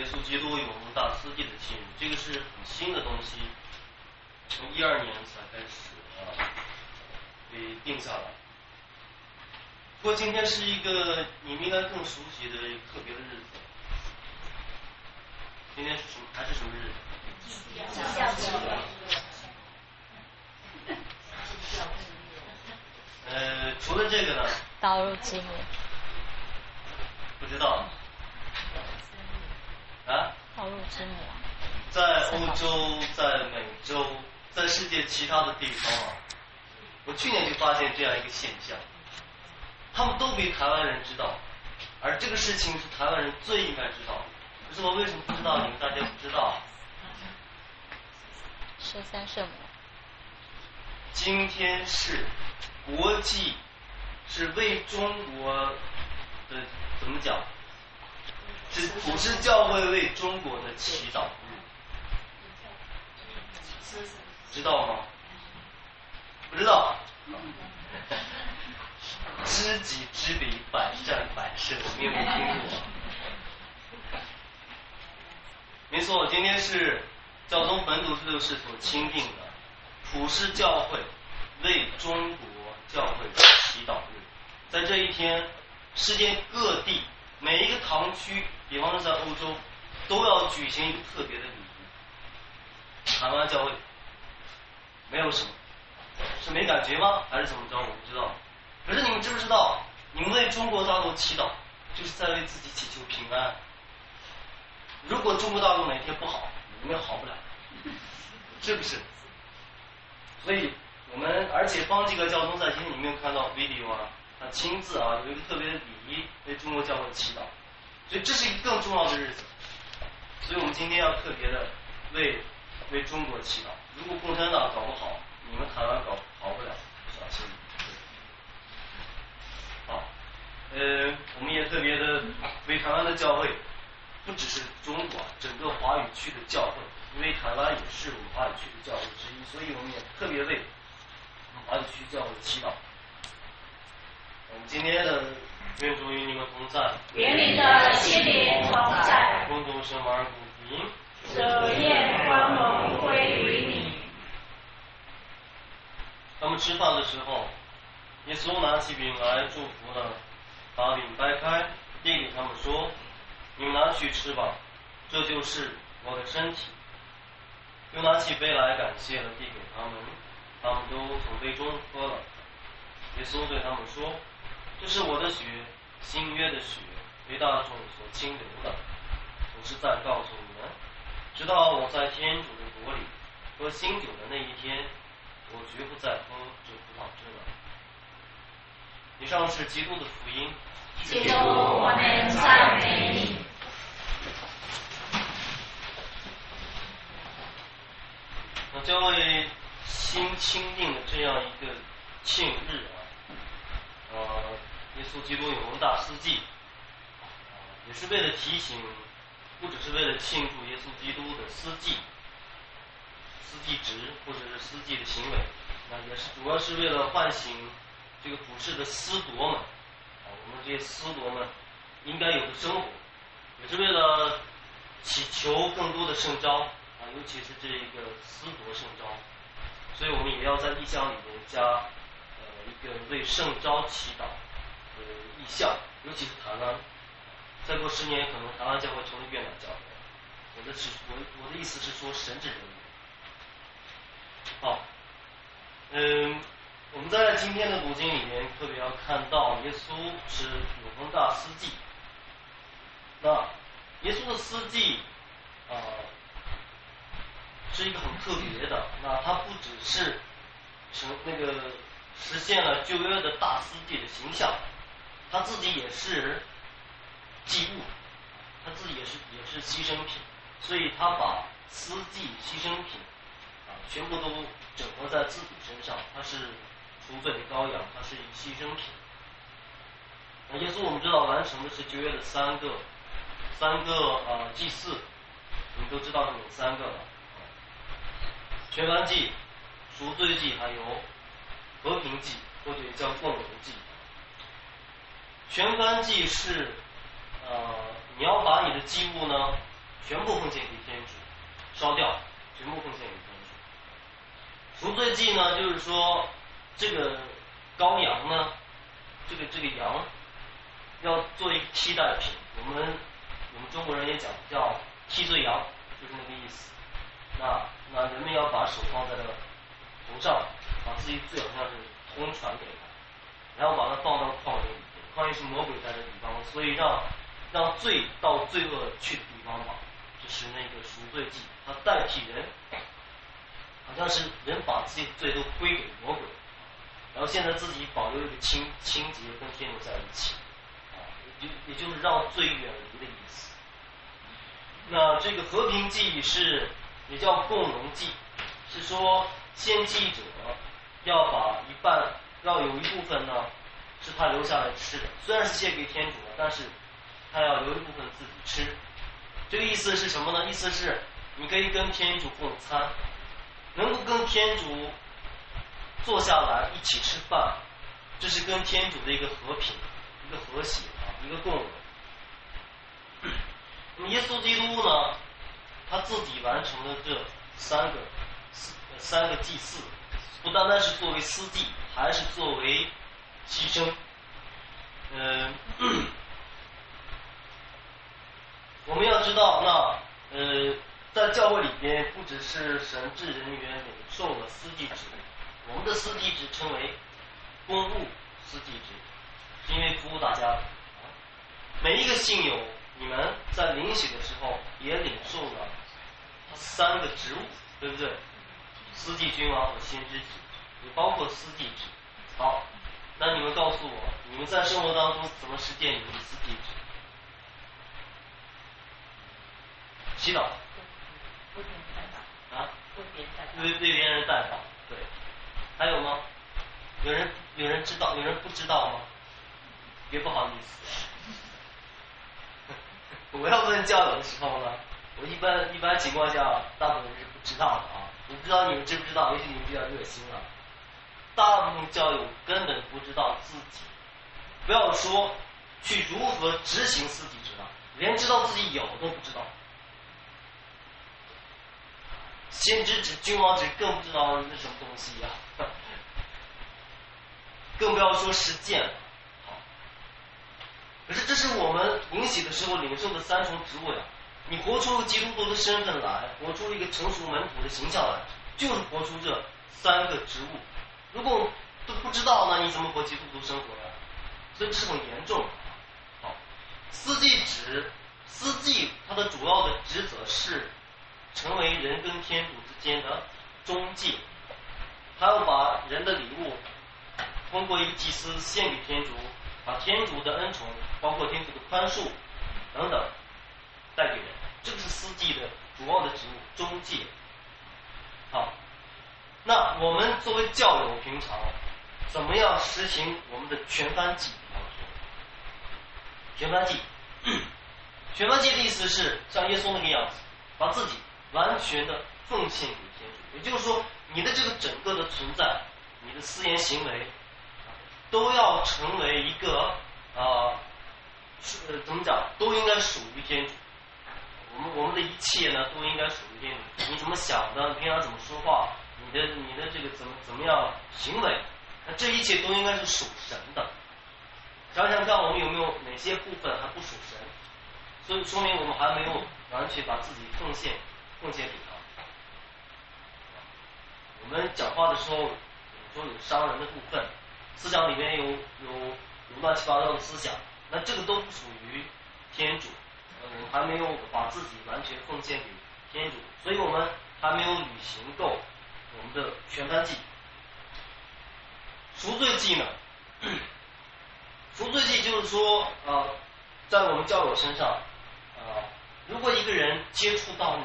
耶稣基督永恒大司祭的进入，这个是很新的东西，从一二年才开始啊被定下来。不过今天是一个你们应该更熟悉的特别的日子。今天是什么？还是什么日子？呃，除了这个呢？道路之母。不知道。之母。在欧洲，在美洲，在世界其他的地方啊，我去年就发现这样一个现象，他们都比台湾人知道，而这个事情是台湾人最应该知道。可是我为什么不知道？你们大家不知道？十三圣母。今天是国际，是为中国的怎么讲？是普世教会为中国的祈祷日，知道吗？不知道。知己知彼，百战百胜，你有没有听过。没错，今天是教宗本笃十六世所钦定的。普世教会为中国教会祈祷日，在这一天，世界各地每一个堂区，比方说在欧洲，都要举行一个特别的礼仪。台湾教会没有什么，是没感觉吗？还是怎么着？我不知道。可是你们知不知道，你们为中国大陆祈祷，就是在为自己祈求平安。如果中国大陆哪天不好，你们也好不了，是不是？所以我们而且帮这个教宗在今天你没有看到 video 啊，他亲自啊有一个特别的礼仪为中国教会祈祷，所以这是一个更重要的日子，所以我们今天要特别的为为中国祈祷。如果共产党搞不好，你们台湾搞好不了，小心。好，呃，我们也特别的为台湾的教会，不只是中国，整个华语区的教会。因为台湾也是我们华语区的教会之一，所以我们也特别为我们华语区教会祈祷。我们今天的愿主与你们同在，愿你的心灵同在，共同圣马尔谷福音，舍宴光荣归于你。他们吃饭的时候，耶稣拿起饼来祝福了，把饼掰开，递给他们说：“你们拿去吃吧，这就是我的身体。”又拿起杯来感谢了，递给他们，他们都从杯中喝了。耶稣对他们说：“这是我的血，新约的血，为大众所清流的。我是在告诉你们，直到我在天主的国里喝新酒的那一天，我绝不再喝这葡萄汁了。”以上是基督的福音。基督，我们赞美你。那教会新钦定的这样一个庆日耶稣基督永恒大司祭，也是为了提醒，不只是为了庆祝耶稣基督的司祭、司祭职或者是司祭的行为，那也是主要是为了唤醒这个普世的司铎们，啊，我们这些司铎们应该有的生活，也是为了祈求更多的圣召。啊，尤其是这一个思夺圣招，所以我们也要在意象里面加呃一个为圣招祈祷。意象，尤其是台湾，再过十年可能台湾将会成为越南教会。我的是，我我的意思是说神职人员。好，嗯，我们在今天的读经里面特别要看到耶稣是永恒大司祭，那耶稣的司祭啊。是一个很特别的，那他不只是成那个实现了旧约的大司祭的形象，他自己也是祭物，他自己也是也是牺牲品，所以他把司祭牺牲品啊全部都整合在自己身上，他是赎罪的羔羊，他是以牺牲品。那耶稣我们知道完成的是九月的三个三个啊祭祀，我们都知道是哪三个了。全燔祭、赎罪祭，还有和平祭，或者叫共荣祭。全燔祭是，呃，你要把你的祭物呢全部奉献给天主，烧掉，全部奉献给天主。赎罪祭呢，就是说这个羔羊呢，这个这个羊要做一个替代品，我们我们中国人也讲叫替罪羊，就是那个意思。那那人们要把手放在这个头上，把自己罪好像是通传给他，然后把它放到旷野里，旷野是魔鬼在的地方，所以让让罪到罪恶去的地方吧，就是那个赎罪祭，它代替人，好像是人把自己的罪都归给魔鬼，然后现在自己保留一个清清洁跟天主在一起，啊，也就也就是让罪远离的意思。那这个和平祭是。也叫共荣祭，是说献祭者要把一半，要有一部分呢是他留下来吃的，虽然是献给天主了，但是他要留一部分自己吃。这个意思是什么呢？意思是你可以跟天主共餐，能够跟天主坐下来一起吃饭，这是跟天主的一个和平、一个和谐啊，一个共荣。那么耶稣基督呢？他自己完成了这三个三个祭祀，不单单是作为司祭，还是作为牺牲。嗯，我们要知道，那呃，在教会里边，不只是神职人员领受了司祭职，我们的司祭职称为公务司祭职，是因为服务大家。每一个信友，你们在领洗的时候也领受了。三个职务，对不对？司祭君王和先知职，也包括司祭职。好，那你们告诉我，你们在生活当中怎么实践你们的司祭职？祈祷。啊？为为别人代祷。对。还有吗？有人有人知道，有人不知道吗？别不好意思。我要问教友的时候呢？我一般一般情况下，大部分人是不知道的啊。我不知道你们知不知道，也许你们比较热心了。大部分教友根本不知道自己，不要说去如何执行自己知道，连知道自己有都不知道。先知指君王指更不知道是什么东西呀，更不要说实践了。可是这是我们领洗的时候领受的三重职务呀。你活出基督徒的身份来，活出一个成熟门徒的形象来，就是活出这三个职务。如果都不知道，那你怎么过基督徒生活呀？所以是很严重。好，司祭指司祭，他的主要的职责是成为人跟天主之间的中介，他要把人的礼物通过一祭司献给天主，把天主的恩宠，包括天主的宽恕等等带给人。这个是司祭的主要的职务，中介。好，那我们作为教友，平常怎么样实行我们的全班祭？全班祭，全班祭的意思是像耶稣那个样子，把自己完全的奉献给天主。也就是说，你的这个整个的存在，你的私言行为，都要成为一个啊，是怎么讲，都应该属于天主。我们我们的一切呢，都应该属于天主。你怎么想的？平常怎么说话？你的你的这个怎么怎么样行为？那这一切都应该是属神的。想想看，我们有没有哪些部分还不属神？所以说明我们还没有完全把自己奉献奉献给他。我们讲话的时候，有时候有伤人的部分，思想里面有有有乱七八糟的思想，那这个都不属于天主。我们还没有把自己完全奉献给天主，所以我们还没有履行够我们的全班祭。赎罪祭呢？赎罪祭就是说，呃，在我们教友身上，呃，如果一个人接触到你，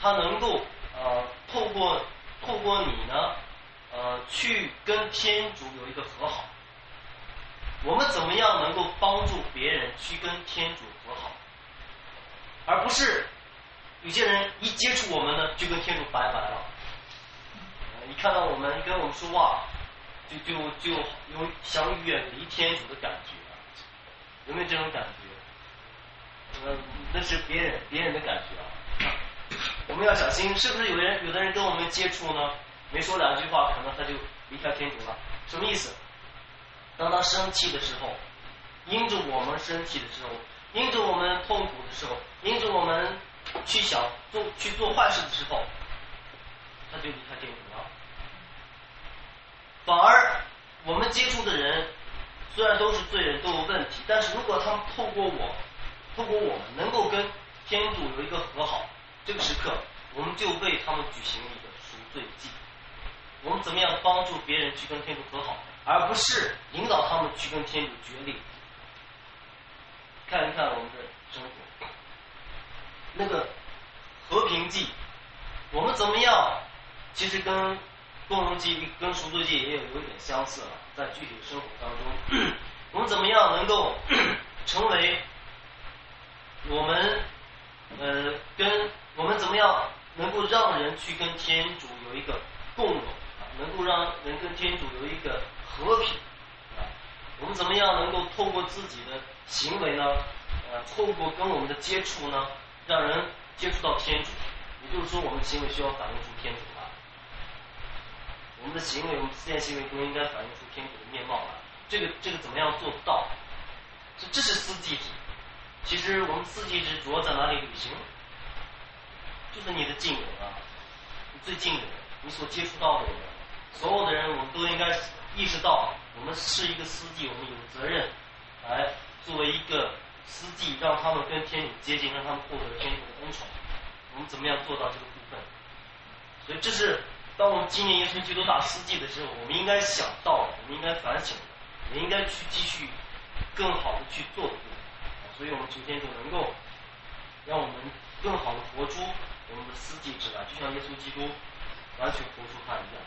他能够呃透过透过你呢，呃，去跟天主有一个和好。我们怎么样能够帮助别人去跟天主和好？而不是有些人一接触我们呢，就跟天主拜拜了。一看到我们，跟我们说话，就就就有想远离天主的感觉，有没有这种感觉？呃，那是别人别人的感觉啊。我们要小心，是不是有的人有的人跟我们接触呢？没说两句话，可能他就离开天主了。什么意思？当他生气的时候，因着我们生气的时候，因着我们痛苦的时候，因着我们去想做去做坏事的时候，他就离开天主了。反而我们接触的人虽然都是罪人，都有问题，但是如果他们透过我，透过我们能够跟天主有一个和好，这个时刻我们就为他们举行一个赎罪祭。我们怎么样帮助别人去跟天主和好，而不是引导他们去跟天主决裂？看一看我们的生活，那个和平祭，我们怎么样？其实跟共荣祭、跟赎罪祭也有有一点相似了，在具体生活当中，我们怎么样能够成为我们呃跟我们怎么样能够让人去跟天主有一个共荣啊，能够让人跟天主有一个和平啊？我们怎么样能够透过自己的行为呢？呃，透过跟我们的接触呢，让人接触到天主，也就是说，我们的行为需要反映出天主。我们的行为，我们自恋行为都应该反映出天主的面貌来。这个这个怎么样做不到？这这是四季制。其实我们四季制主要在哪里履行？就是你的近人啊，你最近的人，你所接触到的人，所有的人，我们都应该意识到，我们是一个司祭，我们有责任来作为一个司祭，让他们跟天主接近，让他们获得天主的恩宠。我们怎么样做到这个部分？所以这是当我们今年耶稣基督大司祭的时候，我们应该想到，我们应该反省，我们应该去继续更好的去做。所以我们求天就能够让我们更好的活出我们的司祭之来，就像耶稣基督完全活出他一样。